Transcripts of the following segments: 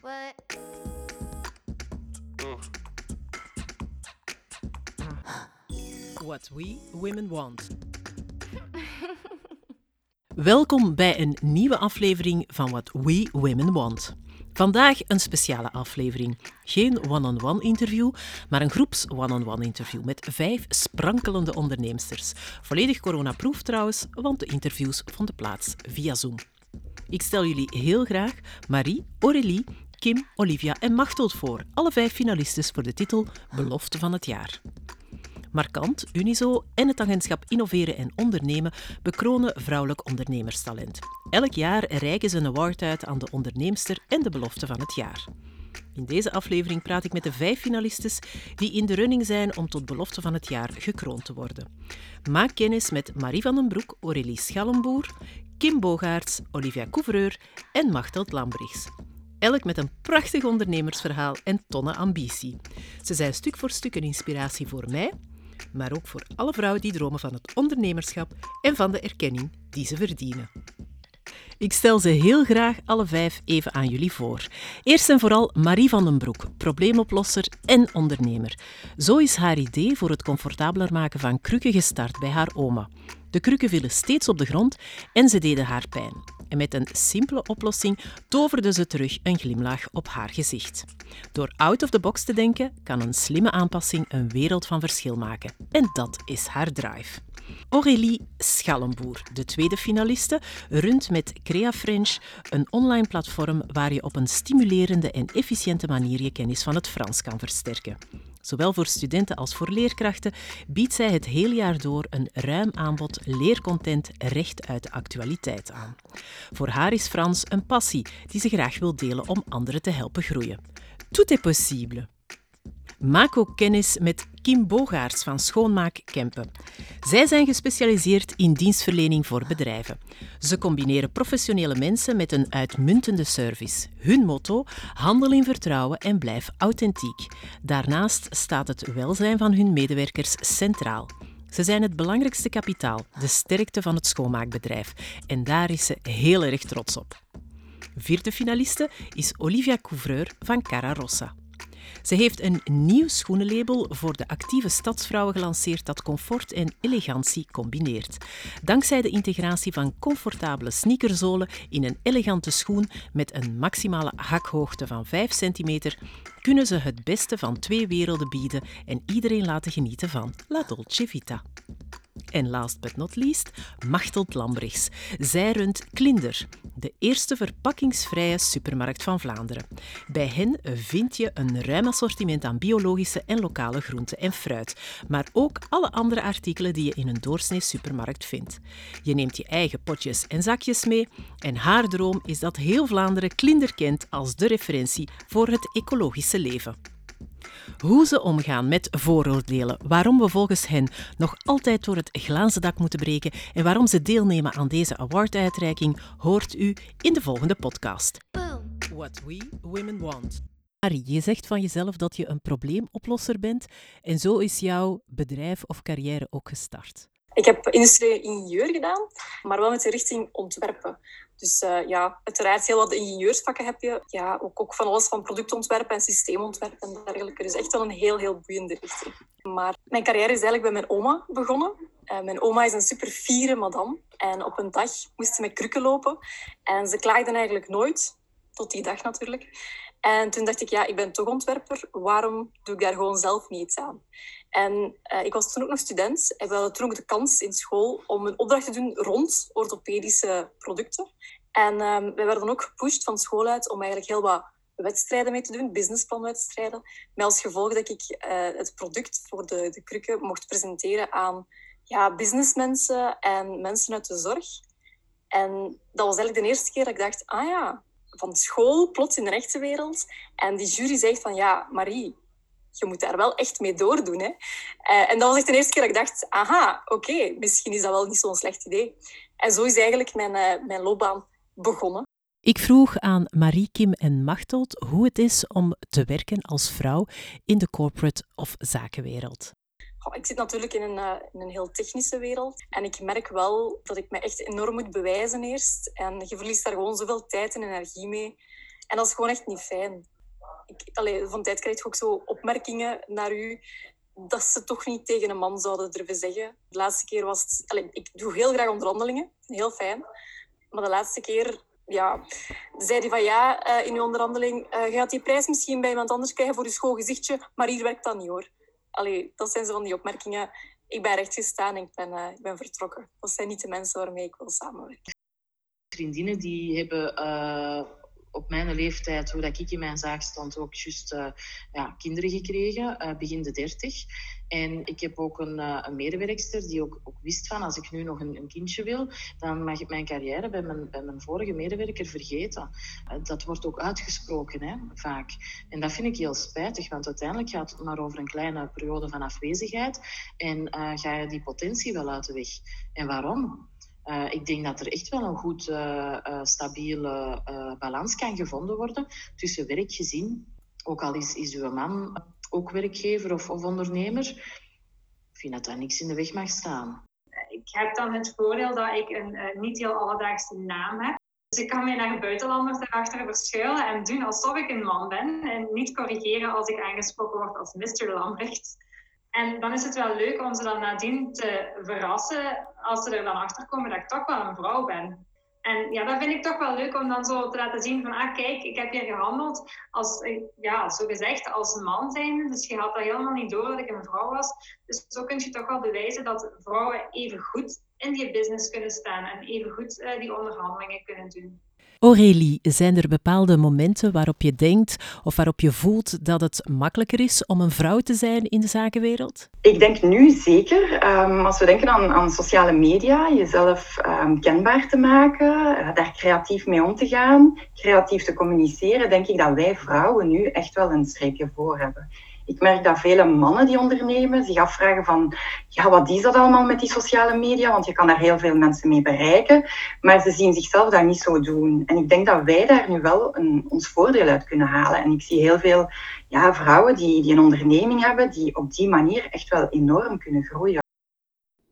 What? We Women Want. Welkom bij een nieuwe aflevering van What We Women Want. Vandaag een speciale aflevering. Geen one-on-one interview, maar een groeps one-on-one interview met vijf sprankelende onderneemsters. Volledig coronaproof trouwens, want de interviews vonden plaats via Zoom. Ik stel jullie heel graag Marie, Aurélie, Kim, Olivia en Machteld voor, alle vijf finalistes voor de titel Belofte van het jaar. Markant, Unizo en het agentschap Innoveren en Ondernemen bekronen vrouwelijk ondernemerstalent. Elk jaar reiken ze een award uit aan de onderneemster en de belofte van het jaar. In deze aflevering praat ik met de vijf finalistes die in de running zijn om tot belofte van het jaar gekroond te worden. Maak kennis met Marie van den Broek, Aurélie Schallenboer, Kim Bogaerts, Olivia Couvreur en Machteld Lambrichs. Elk met een prachtig ondernemersverhaal en tonnen ambitie. Ze zijn stuk voor stuk een inspiratie voor mij, maar ook voor alle vrouwen die dromen van het ondernemerschap en van de erkenning die ze verdienen. Ik stel ze heel graag alle vijf even aan jullie voor. Eerst en vooral Marie van den Broek, probleemoplosser en ondernemer. Zo is haar idee voor het comfortabeler maken van krukken gestart bij haar oma. De krukken vielen steeds op de grond en ze deden haar pijn. En met een simpele oplossing toverde ze terug een glimlach op haar gezicht. Door out of the box te denken, kan een slimme aanpassing een wereld van verschil maken. En dat is haar drive. Aurélie Schallenboer, de tweede finaliste, runt met Crea French een online platform waar je op een stimulerende en efficiënte manier je kennis van het Frans kan versterken. Zowel voor studenten als voor leerkrachten biedt zij het hele jaar door een ruim aanbod leercontent recht uit de actualiteit aan. Voor haar is Frans een passie die ze graag wil delen om anderen te helpen groeien. Tout est possible. Maak ook kennis met Kim Bogaerts van Schoonmaak Kempen. Zij zijn gespecialiseerd in dienstverlening voor bedrijven. Ze combineren professionele mensen met een uitmuntende service. Hun motto: handel in vertrouwen en blijf authentiek. Daarnaast staat het welzijn van hun medewerkers centraal. Ze zijn het belangrijkste kapitaal, de sterkte van het schoonmaakbedrijf. En daar is ze heel erg trots op. Vierde finaliste is Olivia Couvreur van Cara Rossa. Ze heeft een nieuw schoenenlabel voor de actieve stadsvrouwen gelanceerd dat comfort en elegantie combineert. Dankzij de integratie van comfortabele sneakerzolen in een elegante schoen met een maximale hakhoogte van 5 cm kunnen ze het beste van twee werelden bieden en iedereen laten genieten van La Dolce Vita. En last but not least, Machteld Lambrichs. Zij runt Klinder, de eerste verpakkingsvrije supermarkt van Vlaanderen. Bij hen vind je een ruim assortiment aan biologische en lokale groenten en fruit, maar ook alle andere artikelen die je in een doorsnee supermarkt vindt. Je neemt je eigen potjes en zakjes mee en haar droom is dat heel Vlaanderen Klinder kent als de referentie voor het ecologische leven. Hoe ze omgaan met vooroordelen, waarom we volgens hen nog altijd door het glazen dak moeten breken en waarom ze deelnemen aan deze awarduitreiking, hoort u in de volgende podcast. Boom. What We Women Want. Marie, je zegt van jezelf dat je een probleemoplosser bent en zo is jouw bedrijf of carrière ook gestart. Ik heb industrieel ingenieur gedaan, maar wel met de richting ontwerpen. Dus uh, ja, uiteraard heel wat ingenieursvakken heb je. Ja, ook, ook van alles van productontwerpen en systeemontwerpen en dergelijke. Dus echt wel een heel, heel boeiende richting. Maar mijn carrière is eigenlijk bij mijn oma begonnen. Uh, mijn oma is een super fiere madame. En op een dag moest ze met krukken lopen. En ze klaagde eigenlijk nooit. Tot die dag natuurlijk. En toen dacht ik, ja, ik ben toch ontwerper. Waarom doe ik daar gewoon zelf niet iets aan? En uh, ik was toen ook nog student. En we hadden toen ook de kans in school om een opdracht te doen rond orthopedische producten. En um, wij werden ook gepusht van school uit om eigenlijk heel wat wedstrijden mee te doen, businessplanwedstrijden. Met als gevolg dat ik uh, het product voor de, de krukken mocht presenteren aan ja, businessmensen en mensen uit de zorg. En dat was eigenlijk de eerste keer dat ik dacht, ah ja, van school, plots in de rechte wereld. En die jury zegt van, ja, Marie, je moet daar wel echt mee doordoen. Hè? Uh, en dat was echt de eerste keer dat ik dacht, aha, oké, okay, misschien is dat wel niet zo'n slecht idee. En zo is eigenlijk mijn, uh, mijn loopbaan begonnen. Ik vroeg aan Marie, Kim en Machteld hoe het is om te werken als vrouw in de corporate of zakenwereld. Oh, ik zit natuurlijk in een, uh, in een heel technische wereld. En ik merk wel dat ik me echt enorm moet bewijzen eerst. En je verliest daar gewoon zoveel tijd en energie mee. En dat is gewoon echt niet fijn. Ik, van tijd krijg je ook zo opmerkingen naar u dat ze toch niet tegen een man zouden durven zeggen. De laatste keer was het... Ik doe heel graag onderhandelingen. Heel fijn. Maar de laatste keer ja, zei hij van ja, uh, in uw onderhandeling, uh, je gaat die prijs misschien bij iemand anders krijgen voor je schoon gezichtje, maar hier werkt dat niet hoor. Allee, dat zijn zo van die opmerkingen. Ik ben recht gestaan en ik ben, uh, ik ben vertrokken. Dat zijn niet de mensen waarmee ik wil samenwerken. Vriendinnen die hebben op mijn leeftijd, hoe dat ik in mijn zaak stond, ook juist uh, ja, kinderen gekregen, uh, begin de dertig. En ik heb ook een, uh, een medewerkster die ook, ook, wist van, als ik nu nog een, een, kindje wil, dan mag ik mijn carrière bij mijn, bij mijn vorige medewerker vergeten. dat wordt ook uitgesproken, hè, vaak. En dat vind ik heel spijtig, want uiteindelijk gaat het maar over een kleine periode van afwezigheid en ga je die potentie wel uit de weg. En waarom? Uh, ik denk dat er echt wel een goed, uh, uh, stabiele balans kan gevonden worden tussen werkgezin, ook al is, is uw man ook werkgever of, of ondernemer. Ik vind dat daar niks in de weg mag staan. Ik heb dan het voordeel dat ik een niet heel alledaagse naam heb. Dus ik kan mij naar buitenlanders daarachter verschuilen en doen alsof ik een man ben en niet corrigeren als ik aangesproken word als Mr. Lambrecht. En dan is het wel leuk om ze dan nadien te verrassen als ze er dan achter komen dat ik toch wel een vrouw ben. En ja, dat vind ik toch wel leuk om dan zo te laten zien van, ah kijk, ik heb hier gehandeld als, ja, zo gezegd, als man zijn. Dus je had dat helemaal niet door dat ik een vrouw was. Dus zo kun je toch wel bewijzen dat vrouwen even goed in die business kunnen staan en even goed uh, die onderhandelingen kunnen doen. Aurélie, zijn er bepaalde momenten waarop je denkt of waarop je voelt dat het makkelijker is om een vrouw te zijn in de zakenwereld? Ik denk nu zeker. Um, als we denken aan, aan, sociale media, jezelf um, kenbaar te maken, uh, daar creatief mee om te gaan, creatief te communiceren, denk ik dat wij vrouwen nu echt wel een streepje voor hebben. Ik merk dat vele mannen die ondernemen zich afvragen van, ja, wat is dat allemaal met die sociale media? Want je kan daar heel veel mensen mee bereiken, maar ze zien zichzelf daar niet zo doen. En ik denk dat wij daar nu wel een, ons voordeel uit kunnen halen. En ik zie heel veel ja, vrouwen die, die een onderneming hebben, die op die manier echt wel enorm kunnen groeien.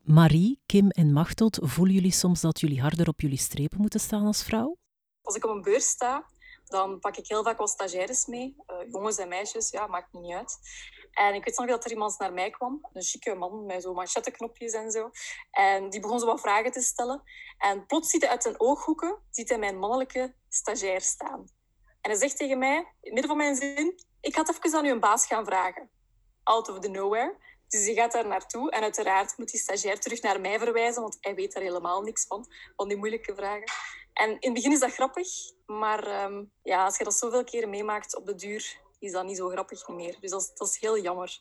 Marie, Kim en Machteld, voelen jullie soms dat jullie harder op jullie strepen moeten staan als vrouw? Als ik op een beurs sta, dan pak ik heel vaak wel stagiaires mee. Uh, jongens en meisjes, ja, maakt niet uit. En ik weet nog dat er iemand naar mij kwam. Een chique man met zo manchetteknopjes en zo. En die begon zo wat vragen te stellen. En plots ziet hij uit zijn ooghoeken ziet hij mijn mannelijke stagiair staan. En hij zegt tegen mij, in het midden van mijn zin, ik het even aan uw baas gaan vragen. Out of the nowhere. Dus hij gaat daar naartoe en uiteraard moet die stagiair terug naar mij verwijzen, want hij weet daar helemaal niks van, van die moeilijke vragen. En in het begin is dat grappig, maar um, ja, als je dat zoveel keren meemaakt op de duur, is dat niet zo grappig meer. Dus dat is, heel jammer.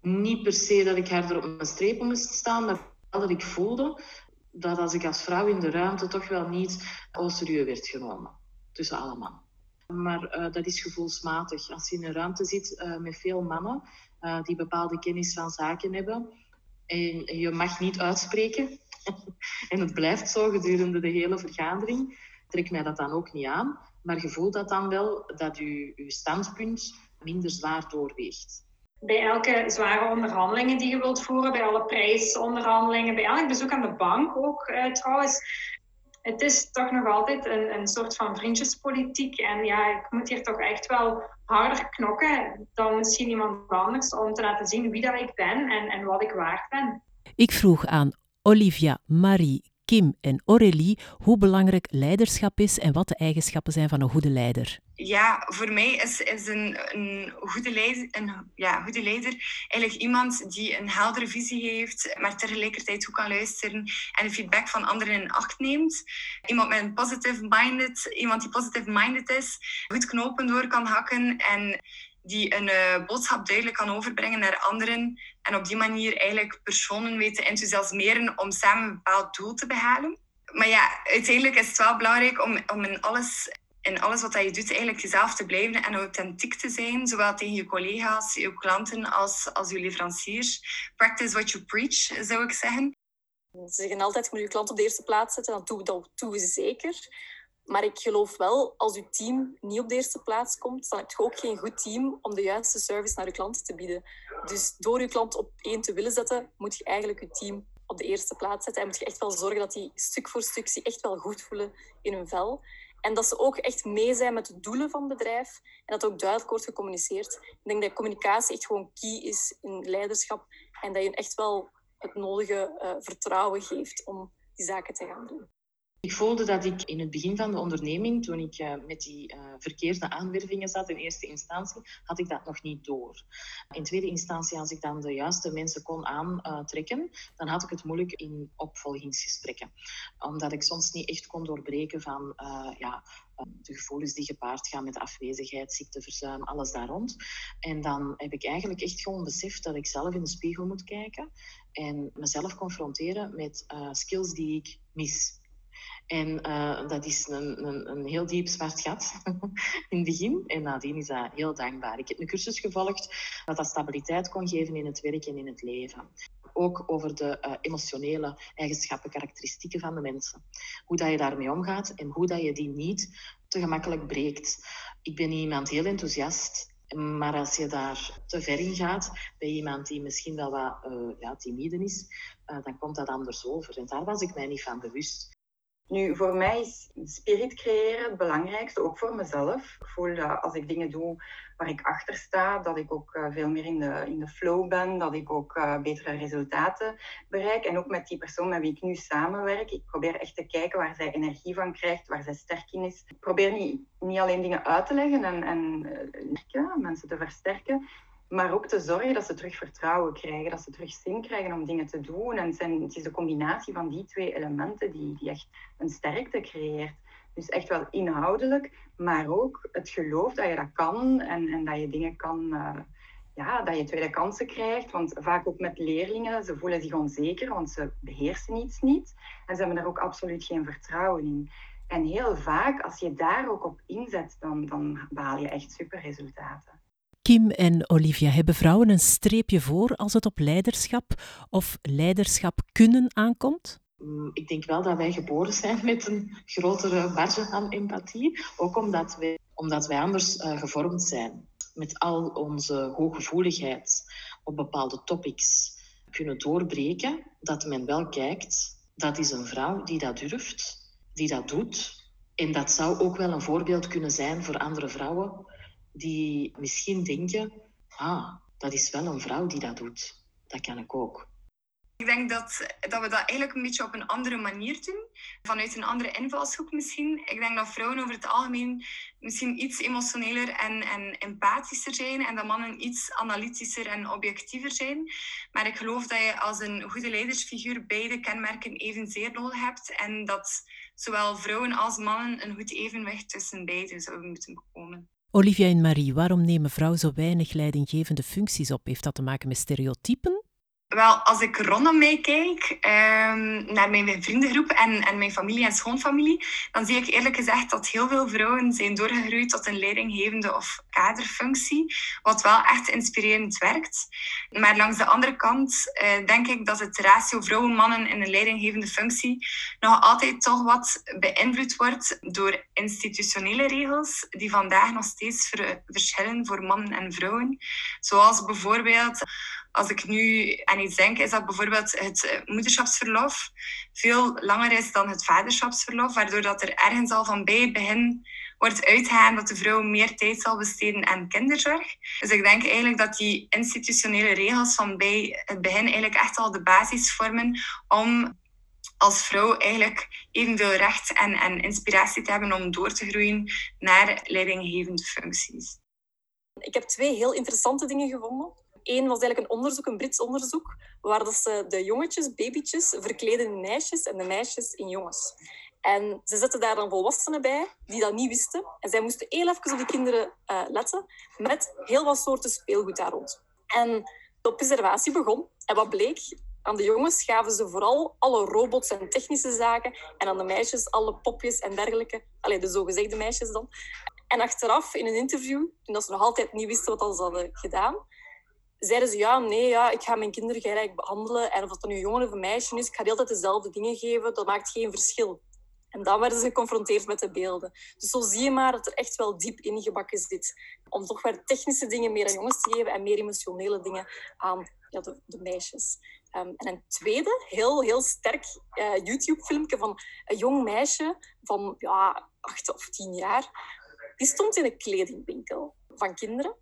Niet per se dat ik harder op mijn strepen moest staan, maar dat ik voelde dat als ik als vrouw in de ruimte toch wel niet au serieus werd genomen. Tussen alle mannen. Maar uh, dat is gevoelsmatig. Als je in een ruimte zit uh, met veel mannen uh, die bepaalde kennis van zaken hebben en je mag niet uitspreken, en het blijft zo gedurende de hele vergadering, trek mij dat dan ook niet aan. Maar je voelt dat dan wel dat je, je standpunt minder zwaar doorweegt. Bij elke zware onderhandelingen die je wilt voeren, bij alle prijsonderhandelingen, bij elk bezoek aan de bank ook eh, trouwens, het is toch nog altijd een, een soort van vriendjespolitiek. En ja, ik moet hier toch echt wel harder knokken dan misschien iemand anders om te laten zien wie dat ik ben en, en wat ik waard ben. Ik vroeg aan Olivia, Marie, Kim en Aurélie hoe belangrijk leiderschap is en wat de eigenschappen zijn van een goede leider. Ja, voor mij is, is een, een, goede leider, een ja, goede leider eigenlijk iemand die een heldere visie heeft, maar tegelijkertijd ook kan luisteren en de feedback van anderen in acht neemt. Iemand met een positive minded, iemand die positive minded is, goed knopen door kan hakken en die een uh, boodschap duidelijk kan overbrengen naar anderen en op die manier eigenlijk personen weten enthousiasmeren om samen een bepaald doel te behalen. Maar ja, uiteindelijk is het wel belangrijk om, om in, alles, in alles wat je doet eigenlijk jezelf te blijven en authentiek te zijn, zowel tegen je collega's, je klanten als, als je leveranciers. Practice what you preach, zou ik zeggen. Ze zeggen altijd, moet je klant op de eerste plaats zetten. Dat doen, dat doen zeker. Maar ik geloof wel, als je team niet op de eerste plaats komt, dan heb je ook geen goed team om de juiste service naar je klanten te bieden. Dus door je klant op één te willen zetten, moet je eigenlijk je team op de eerste plaats zetten. En moet je echt wel zorgen dat die stuk voor stuk zich echt wel goed voelen in hun vel. En dat ze ook echt mee zijn met de doelen van het bedrijf en dat ook duidelijk wordt gecommuniceerd. Ik denk dat communicatie echt gewoon key is in leiderschap en dat je echt wel het nodige uh, vertrouwen geeft om die zaken te gaan doen. Ik voelde dat ik in het begin van de onderneming, toen ik uh, met die uh, verkeerde aanwervingen zat in eerste instantie, had ik dat nog niet door. In tweede instantie, als ik dan de juiste mensen kon aantrekken, dan had ik het moeilijk in opvolgingsgesprekken. Omdat ik soms niet echt kon doorbreken van uh, ja, de gevoelens die gepaard gaan met afwezigheid, ziekteverzuim, alles daar rond. En dan heb ik eigenlijk echt gewoon beseft dat ik zelf in de spiegel moet kijken en mezelf confronteren met skills die ik mis. En uh, dat is een, een, een, heel diep zwart gat in het begin. En nadien is dat heel dankbaar. Ik heb een cursus gevolgd dat dat stabiliteit kon geven in het werk en in het leven. Ook over de uh, emotionele eigenschappen, karakteristieken van de mensen. Hoe dat je daarmee omgaat en hoe dat je die niet te gemakkelijk breekt. Ik ben iemand heel enthousiast maar als je daar te ver in gaat, bij iemand die misschien wel wat uh, ja, timide is, dan komt dat anders over. En daar was ik mij niet van bewust. Nu, voor mij is spirit creëren het belangrijkste, ook voor mezelf. Ik voel dat als ik dingen doe waar ik achter sta, dat ik ook uh, veel meer in de, in de flow ben, dat ik ook uh, betere resultaten bereik. En ook met die persoon met wie ik nu samenwerk, ik probeer echt te kijken waar zij energie van krijgt, waar zij sterk in is. Ik probeer niet, niet alleen dingen uit te leggen en, en uh, mensen te versterken, maar ook te zorgen dat ze terug vertrouwen krijgen, dat ze terug zin krijgen om dingen te doen. En het, het is de combinatie van die twee elementen die, die echt een sterkte creëert. Dus echt wel inhoudelijk, maar ook het geloof dat je dat kan en, en dat je dingen kan, uh, ja, dat je tweede kansen krijgt. Want vaak ook met leerlingen, ze voelen zich onzeker, want ze beheersen iets niet. En ze hebben er ook absoluut geen vertrouwen in. En heel vaak, als je daar ook op inzet, dan, dan behaal je echt super resultaten. Kim en Olivia, hebben vrouwen een streepje voor als het op leiderschap of leiderschap kunnen aankomt? Ik denk wel dat wij geboren zijn met een grotere marge aan empathie. Ook omdat wij, omdat wij anders uh, gevormd zijn. Met al onze hooggevoeligheid op bepaalde topics kunnen doorbreken. Dat men wel kijkt, dat is een vrouw die dat durft, die dat doet. En dat zou ook wel een voorbeeld kunnen zijn voor andere vrouwen die misschien denken, ah, dat is wel een vrouw die dat doet. Dat kan ik ook. Ik denk dat, dat we dat eigenlijk een beetje op een andere manier doen. Vanuit een andere invalshoek misschien. Ik denk dat vrouwen over het algemeen misschien iets emotioneler en, en empathischer zijn. En dat mannen iets analytischer en objectiever zijn. Maar ik geloof dat je als een goede leidersfiguur beide kenmerken evenzeer nodig hebt. En dat zowel vrouwen als mannen een goed evenwicht tussen beiden zouden moeten bekomen. Olivia en Marie, waarom nemen vrouwen zo weinig leidinggevende functies op? Heeft dat te maken met stereotypen? Wel, als ik rondom mij kijk, um, naar mijn vriendengroep en, en mijn familie en schoonfamilie, dan zie ik eerlijk gezegd dat heel veel vrouwen zijn doorgegroeid tot een leidinggevende of kaderfunctie, wat wel echt inspirerend werkt. Maar langs de andere kant uh, denk ik dat het ratio vrouwen-mannen in een leidinggevende functie nog altijd toch wat beïnvloed wordt door institutionele regels die vandaag nog steeds ver verschillen voor mannen en vrouwen. Zoals bijvoorbeeld als ik nu aan iets denk, is dat bijvoorbeeld het eh, moederschapsverlof veel langer is dan het vaderschapsverlof, waardoor dat er ergens al van bij het begin wordt uitgegaan dat de vrouw meer tijd zal besteden aan kinderzorg. Dus ik denk eigenlijk dat die institutionele regels van bij het begin eigenlijk echt al de basis vormen om als vrouw eigenlijk evenveel recht en, en inspiratie te hebben om door te groeien naar leidinggevende functies. Ik heb twee heel interessante dingen gevonden. Eén was eigenlijk een onderzoek, een Brits onderzoek, waar dat ze de jongetjes, babytjes, verkleden in meisjes en de meisjes in jongens. En ze zetten daar dan volwassenen bij die dat niet wisten. En zij moesten heel even op die kinderen uh, letten met heel wat soorten speelgoed daar rond. En de observatie begon. En wat bleek? Aan de jongens gaven ze vooral alle robots en technische zaken. En aan de meisjes alle popjes en dergelijke. Alleen de zogezegde meisjes dan. En achteraf, in een interview, toen ze nog altijd niet wisten wat ze hadden gedaan, zeiden ze ja, nee, ja, ik ga mijn kinderen gelijk behandelen. En of nu een jongen of een meisje is, ik ga de hele tijd dezelfde dingen geven. Dat maakt geen verschil. En dan werden ze geconfronteerd met de beelden. Dus zo zie je maar dat er echt wel diep ingebakken zit. Om toch weer technische dingen meer aan jongens te geven en meer emotionele dingen aan ja, de, meisjes. Ehm, en een tweede, heel, heel sterk uh, YouTube-filmpje van een jong meisje van ja, acht of tien jaar. Die stond in een kledingwinkel van kinderen.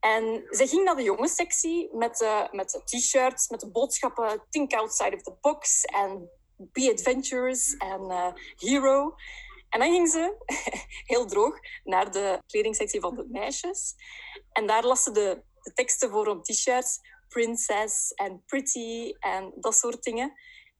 En zij ging naar de jongenssectie met, met t-shirts, met de boodschappen Think outside of the box en Be Adventures en uh, Hero. En dan ging ze, heel droog, naar de kledingsectie van de meisjes. En daar las ze de, de teksten voor op t-shirts. Princess en Pretty en dat soort dingen.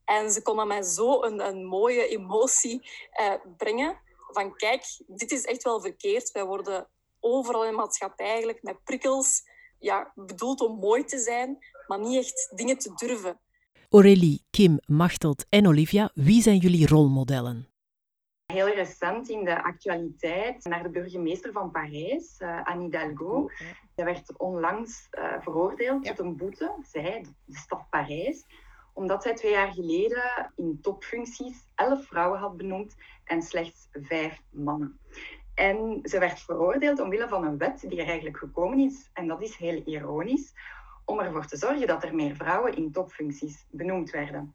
En ze kon aan mij zo een, een mooie emotie uh, brengen. Van kijk, dit is echt wel verkeerd. Wij worden overal in de maatschappij eigenlijk met prikkels ja, bedoeld om mooi te zijn, maar niet echt dingen te durven. Aurélie, Kim, Machteld en Olivia, wie zijn jullie rolmodellen? Heel recent in de actualiteit naar de burgemeester van Parijs, uh, Anne Hidalgo. Oh, Zij werd onlangs uh, veroordeeld tot een boete, zij, de stad Parijs, omdat zij twee jaar geleden in topfuncties elf vrouwen had benoemd en slechts vijf mannen. En ze werd veroordeeld omwille van een wet die er eigenlijk gekomen is, en dat is heel ironisch, om ervoor te zorgen dat er meer vrouwen in topfuncties benoemd werden.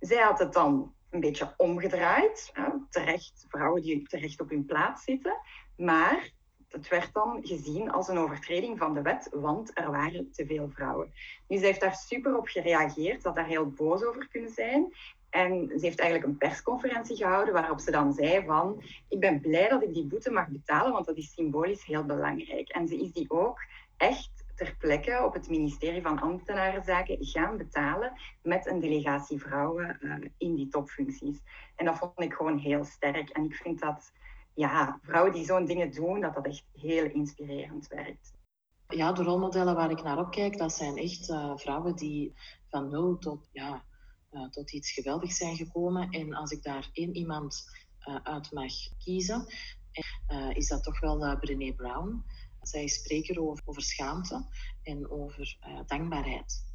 Zij had het dan een beetje omgedraaid, terecht, vrouwen die terecht op hun plaats zitten, maar het werd dan gezien als een overtreding van de wet, want er waren te veel vrouwen. Nu, ze heeft daar super op gereageerd, had daar heel boos over kunnen zijn. En ze heeft eigenlijk een persconferentie gehouden waarop ze dan zei van ik ben blij dat ik die boete mag betalen, want dat is symbolisch heel belangrijk. En ze is die ook echt ter plekke op het ministerie van Ambtenarenzaken gaan betalen met een delegatie vrouwen uh, in die topfuncties. En dat vond ik gewoon heel sterk. En ik vind dat ja, vrouwen die zo'n dingen doen, dat dat echt heel inspirerend werkt. Ja, de rolmodellen waar ik naar opkijk, dat zijn echt uh, vrouwen die van nul tot ja, tot iets geweldigs zijn gekomen. En als ik daar één iemand uh, uit mag kiezen, uh, is dat toch wel Brené Brown. Zij is spreker over, over schaamte en over dankbaarheid.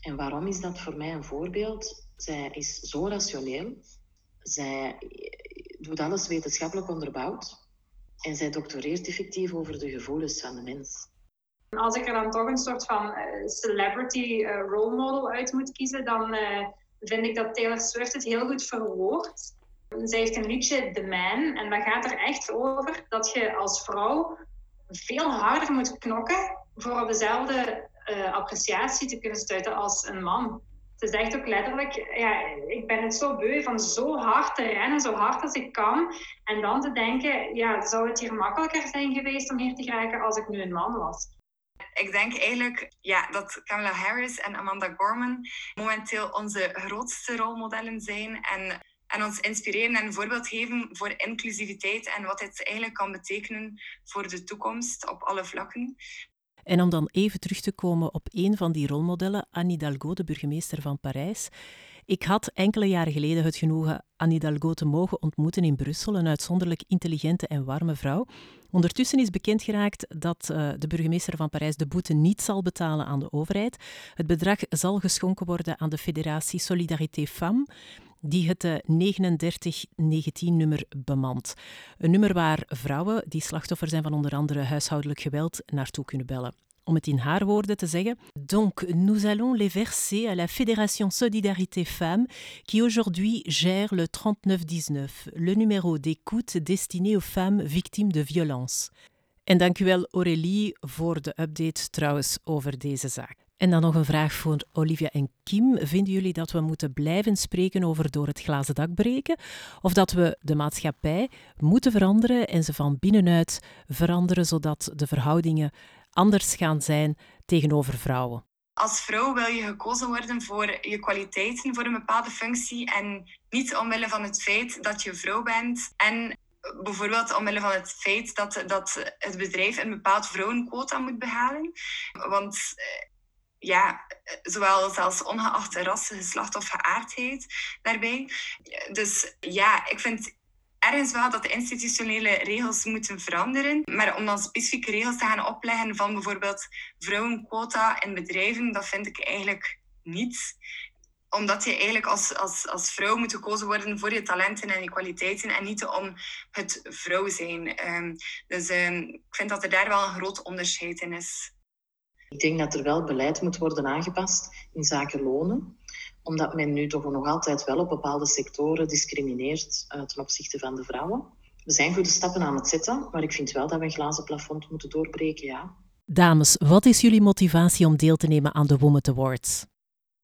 En waarom is dat voor mij een voorbeeld? Zij is zo rationeel. Zij doet alles wetenschappelijk onderbouwd. En zij doctoreert effectief over de gevoelens van de mens. Als ik er dan toch een soort van uh, celebrity uh, role model uit moet kiezen, dan uh, vind ik dat Taylor Swift het heel goed verwoordt. Zij heeft een liedje, The Man, en dat gaat er echt over dat je als vrouw veel harder moet knokken voor op dezelfde appreciatie te kunnen stuiten als een man. Ze zegt ook letterlijk, ja, ik ben het zo beu van zo hard te rennen, zo hard als ik kan. En dan te denken, ja, zou het hier makkelijker zijn geweest om hier te geraken als ik nu een man was? Ik denk eigenlijk ja, dat Kamala Harris en Amanda Gorman momenteel onze grootste rolmodellen zijn. En, en ons inspireren en een voorbeeld geven voor inclusiviteit en wat het eigenlijk kan betekenen voor de toekomst op alle vlakken. En om dan even terug te komen op een van die rolmodellen, Anne Hidalgo, de burgemeester van Parijs. Ik had enkele jaren geleden het genoegen Anne Hidalgo te mogen ontmoeten in Brussel, een uitzonderlijk intelligente en warme vrouw. Ondertussen is bekend geraakt dat uh, de burgemeester van Parijs de boete niet zal betalen aan de overheid. Het bedrag zal geschonken worden aan de federatie Solidarité Femmes, die het 3919-nummer bemant. Een nummer waar vrouwen die slachtoffer zijn van onder andere huishoudelijk geweld naartoe kunnen bellen. Om het in haar woorden te zeggen. Donc, nous allons les verser à la Fédération Solidarité Femmes, qui aujourd'hui gère le 3919, le numéro d'écoute destiné aux femmes victimes de violence. En dank u wel, Aurélie, voor de update trouwens over deze zaak. En dan nog een vraag voor Olivia en Kim. Vinden jullie dat we moeten blijven spreken over door het glazen dak breken? Of dat we de maatschappij moeten veranderen en ze van binnenuit veranderen, zodat de verhoudingen anders gaan zijn tegenover vrouwen? Als vrouw wil je gekozen worden voor je kwaliteiten voor een bepaalde functie en niet omwille van het feit dat je vrouw bent en bijvoorbeeld omwille van het feit dat, dat het bedrijf een bepaald vrouwenquota moet behalen. Want eh, ja, zowel zelfs ongeacht ras, geslacht of geaardheid daarbij. Dus ja, ik vind ergens wel dat de institutionele regels moeten veranderen. Maar om dan specifieke regels te gaan opleggen van bijvoorbeeld vrouwenquota in bedrijven, dat vind ik eigenlijk niet omdat je eigenlijk als, als, als vrouw moet gekozen worden voor je talenten en je kwaliteiten en niet om het vrouw zijn. Ehm, dus ehm, ik vind dat er daar wel een groot onderscheid in is. Ik denk dat er wel beleid moet worden aangepast in zaken lonen omdat men nu toch nog altijd wel op bepaalde sectoren discrimineert uh, ten opzichte van de vrouwen. We zijn goede stappen aan het zetten, maar ik vind wel dat we een glazen plafond moeten doorbreken, ja. Dames, wat is jullie motivatie om deel te nemen aan de Women Awards?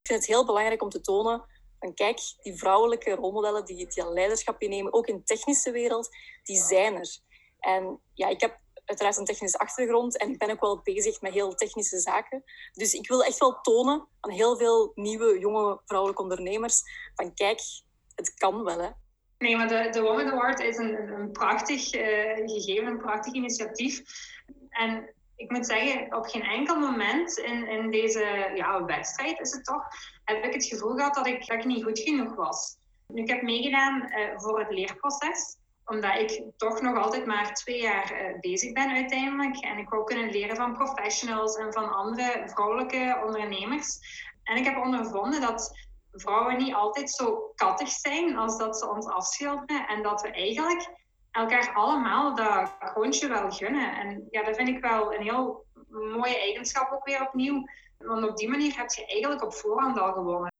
Ik vind het heel belangrijk om te tonen van kijk, die vrouwelijke rolmodellen die, die leiderschap innemen, ook in de technische wereld, die zijn er. En ja, ik heb uiteraard een technische achtergrond en ik ben ook wel bezig met heel technische zaken. Dus ik wil echt wel tonen aan heel veel nieuwe, jonge vrouwelijke ondernemers van kijk, het kan wel. Hè. Nee, maar de, de Women Award is een, een prachtig uh, gegeven, een prachtig initiatief. En ik moet zeggen, op geen enkel moment in, in deze ja, wedstrijd is het toch, heb ik het gevoel gehad dat ik, dat ik niet goed genoeg was. Ik heb meegedaan uh, voor het leerproces omdat ik toch nog altijd maar twee jaar uh, bezig ben uiteindelijk. En ik wou kunnen leren van professionals en van andere vrouwelijke ondernemers. En ik heb ondervonden dat vrouwen niet altijd zo kattig zijn als dat ze ons afschilderen. En dat we eigenlijk elkaar allemaal dat kroontje wel gunnen. En ja, dat vind ik wel een heel mooie eigenschap ook weer opnieuw. Want op die manier heb je eigenlijk op voorhand al gewonnen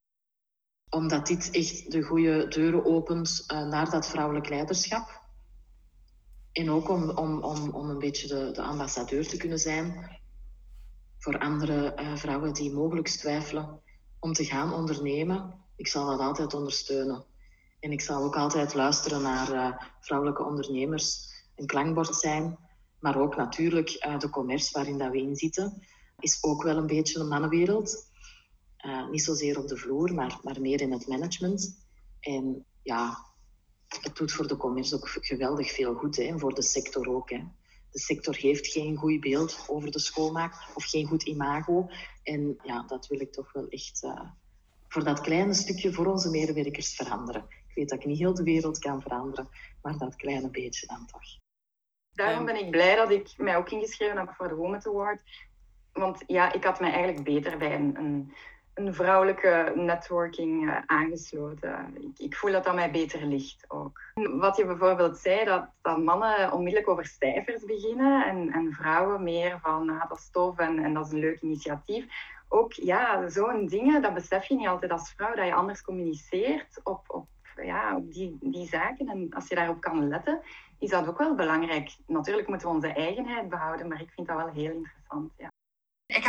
omdat dit echt de goede deuren opent uh, naar dat vrouwelijk leiderschap. En ook om, om, om, om een beetje de, de ambassadeur te kunnen zijn voor andere uh, vrouwen die mogelijk twijfelen om te gaan ondernemen. Ik zal dat altijd ondersteunen. En ik zal ook altijd luisteren naar uh, vrouwelijke ondernemers. Een klankbord zijn, maar ook natuurlijk uh, de commerce waarin dat we in zitten, is ook wel een beetje een mannenwereld. niet zozeer op de vloer, maar, maar meer in het management. En ja, het doet voor de commerce ook geweldig veel goed. Hè, voor de sector ook. Hè. De sector heeft geen goed beeld over de schoonmaak of geen goed imago. En ja, dat wil ik toch wel echt uh, voor dat kleine stukje voor onze medewerkers veranderen. Ik weet dat ik niet heel de wereld kan veranderen, maar dat kleine beetje dan toch. Daarom ben ik blij dat ik mij ook ingeschreven heb voor de Women Award. Want ja, ik had mij eigenlijk beter bij een, een een vrouwelijke networking uh, aangesloten. Ik, ik, voel dat dat mij beter ligt ook. Wat je bijvoorbeeld zei, dat, dat mannen onmiddellijk over cijfers beginnen en, en vrouwen meer van ah, dat is tof en, en dat is een leuk initiatief. Ook ja, zo'n dingen, dat besef je niet altijd als vrouw, dat je anders communiceert op, op, ja, op die, die zaken. En als je daarop kan letten, is dat ook wel belangrijk. Natuurlijk moeten we onze eigenheid behouden, maar ik vind dat wel heel interessant. Ja.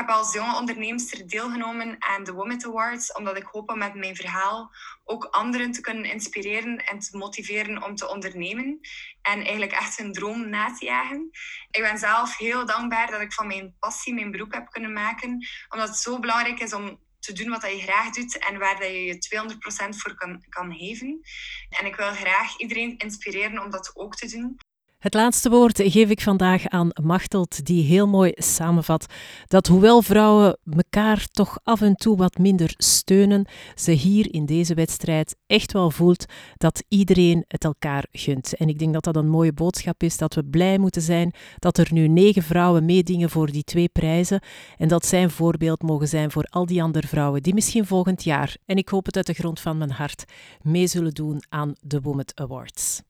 Heb als jonge onderneemster deelgenomen aan de Women Awards, omdat ik hoop om met mijn verhaal ook anderen te kunnen inspireren en te motiveren om te ondernemen. En eigenlijk echt hun droom na te jagen. Ik ben zelf heel dankbaar dat ik van mijn passie mijn beroep heb kunnen maken, omdat het zo belangrijk is om te doen wat je graag doet en waar je je 200% voor kan, kan geven. En ik wil graag iedereen inspireren om dat ook te doen. Het laatste woord geef ik vandaag aan Machtelt, die heel mooi samenvat dat hoewel vrouwen elkaar toch af en toe wat minder steunen, ze hier in deze wedstrijd echt wel voelt dat iedereen het elkaar gunt. En ik denk dat dat een mooie boodschap is, dat we blij moeten zijn dat er nu negen vrouwen meedingen voor die twee prijzen en dat zij een voorbeeld mogen zijn voor al die andere vrouwen die misschien volgend jaar, en ik hoop het uit de grond van mijn hart, mee zullen doen aan de Women Awards.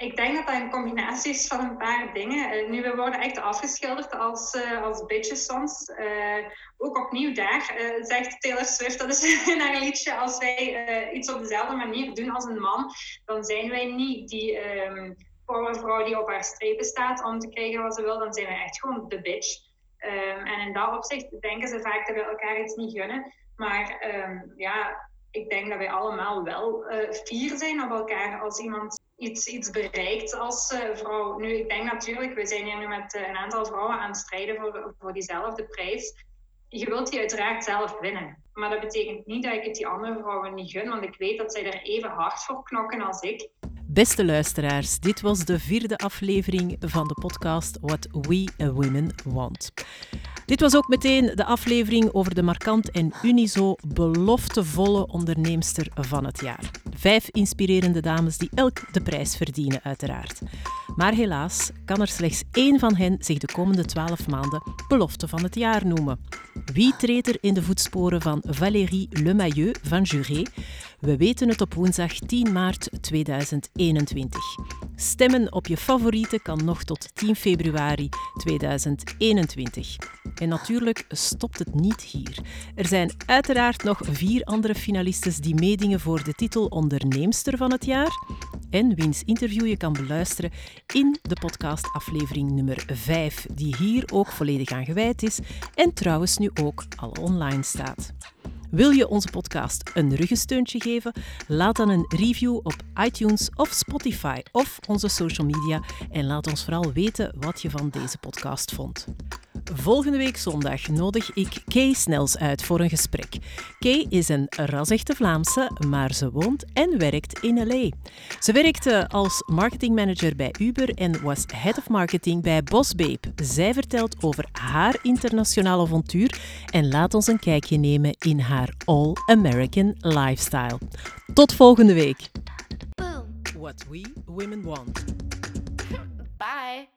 Ik denk dat dat een combinatie is van een paar dingen. Uh, nu, we worden echt afgeschilderd als, uh, als bitches soms. Uh, ook opnieuw daar zegt Taylor Swift, dat is in haar liedje, als wij iets op dezelfde manier doen als een man, dan zijn wij niet die um, vrouw die op haar strepen staat om te krijgen wat ze wil, dan zijn wij echt gewoon de bitch. Um, en in dat opzicht denken ze vaak dat we elkaar iets niet gunnen. Maar um, ja, ik denk dat wij allemaal wel fier zijn op elkaar als iemand iets, iets bereikt als uh, vrouw. Nu, ik denk natuurlijk, we zijn hier nu met uh, een aantal vrouwen aan het strijden voor, voor diezelfde prijs. Je wilt die uiteraard zelf winnen. Maar dat betekent niet dat ik het die andere vrouwen niet gun, want ik weet dat zij er even hard voor knokken als ik. Beste luisteraars, dit was de vierde aflevering van de podcast What We Women Want. Dit was ook meteen de aflevering over de markant en unizo beloftevolle onderneemster van het jaar. Vijf inspirerende dames die elk de prijs verdienen, uiteraard. Maar helaas kan er slechts één van hen zich de komende twaalf maanden belofte van het jaar noemen. Wie treedt er in de voetsporen van Valérie Lemayeux van Juré? We weten het op woensdag 10 maart 2021. Stemmen op je favoriete kan nog tot 10 februari 2021. En natuurlijk stopt het niet hier. Er zijn uiteraard nog vier andere finalistes die meedingen voor de titel Onderneemster van het jaar. En wiens interview je kan beluisteren in de podcastaflevering nummer 5, die hier ook volledig aan gewijd is en trouwens nu ook al online staat. Wil je onze podcast een ruggensteuntje geven? Laat dan een review op iTunes of Spotify of onze social media en laat ons vooral weten wat je van deze podcast vond. Volgende week zondag nodig ik Kay Snels uit voor een gesprek. Kay is een rasechte Vlaamse, maar ze woont en werkt in LA. Ze werkte als marketingmanager bij Uber en was head of marketing bij Bossbabe. Zij vertelt over haar internationale avontuur en laat ons een kijkje nemen in haar all-American lifestyle. Tot volgende week. Boom. What we women want. Bye.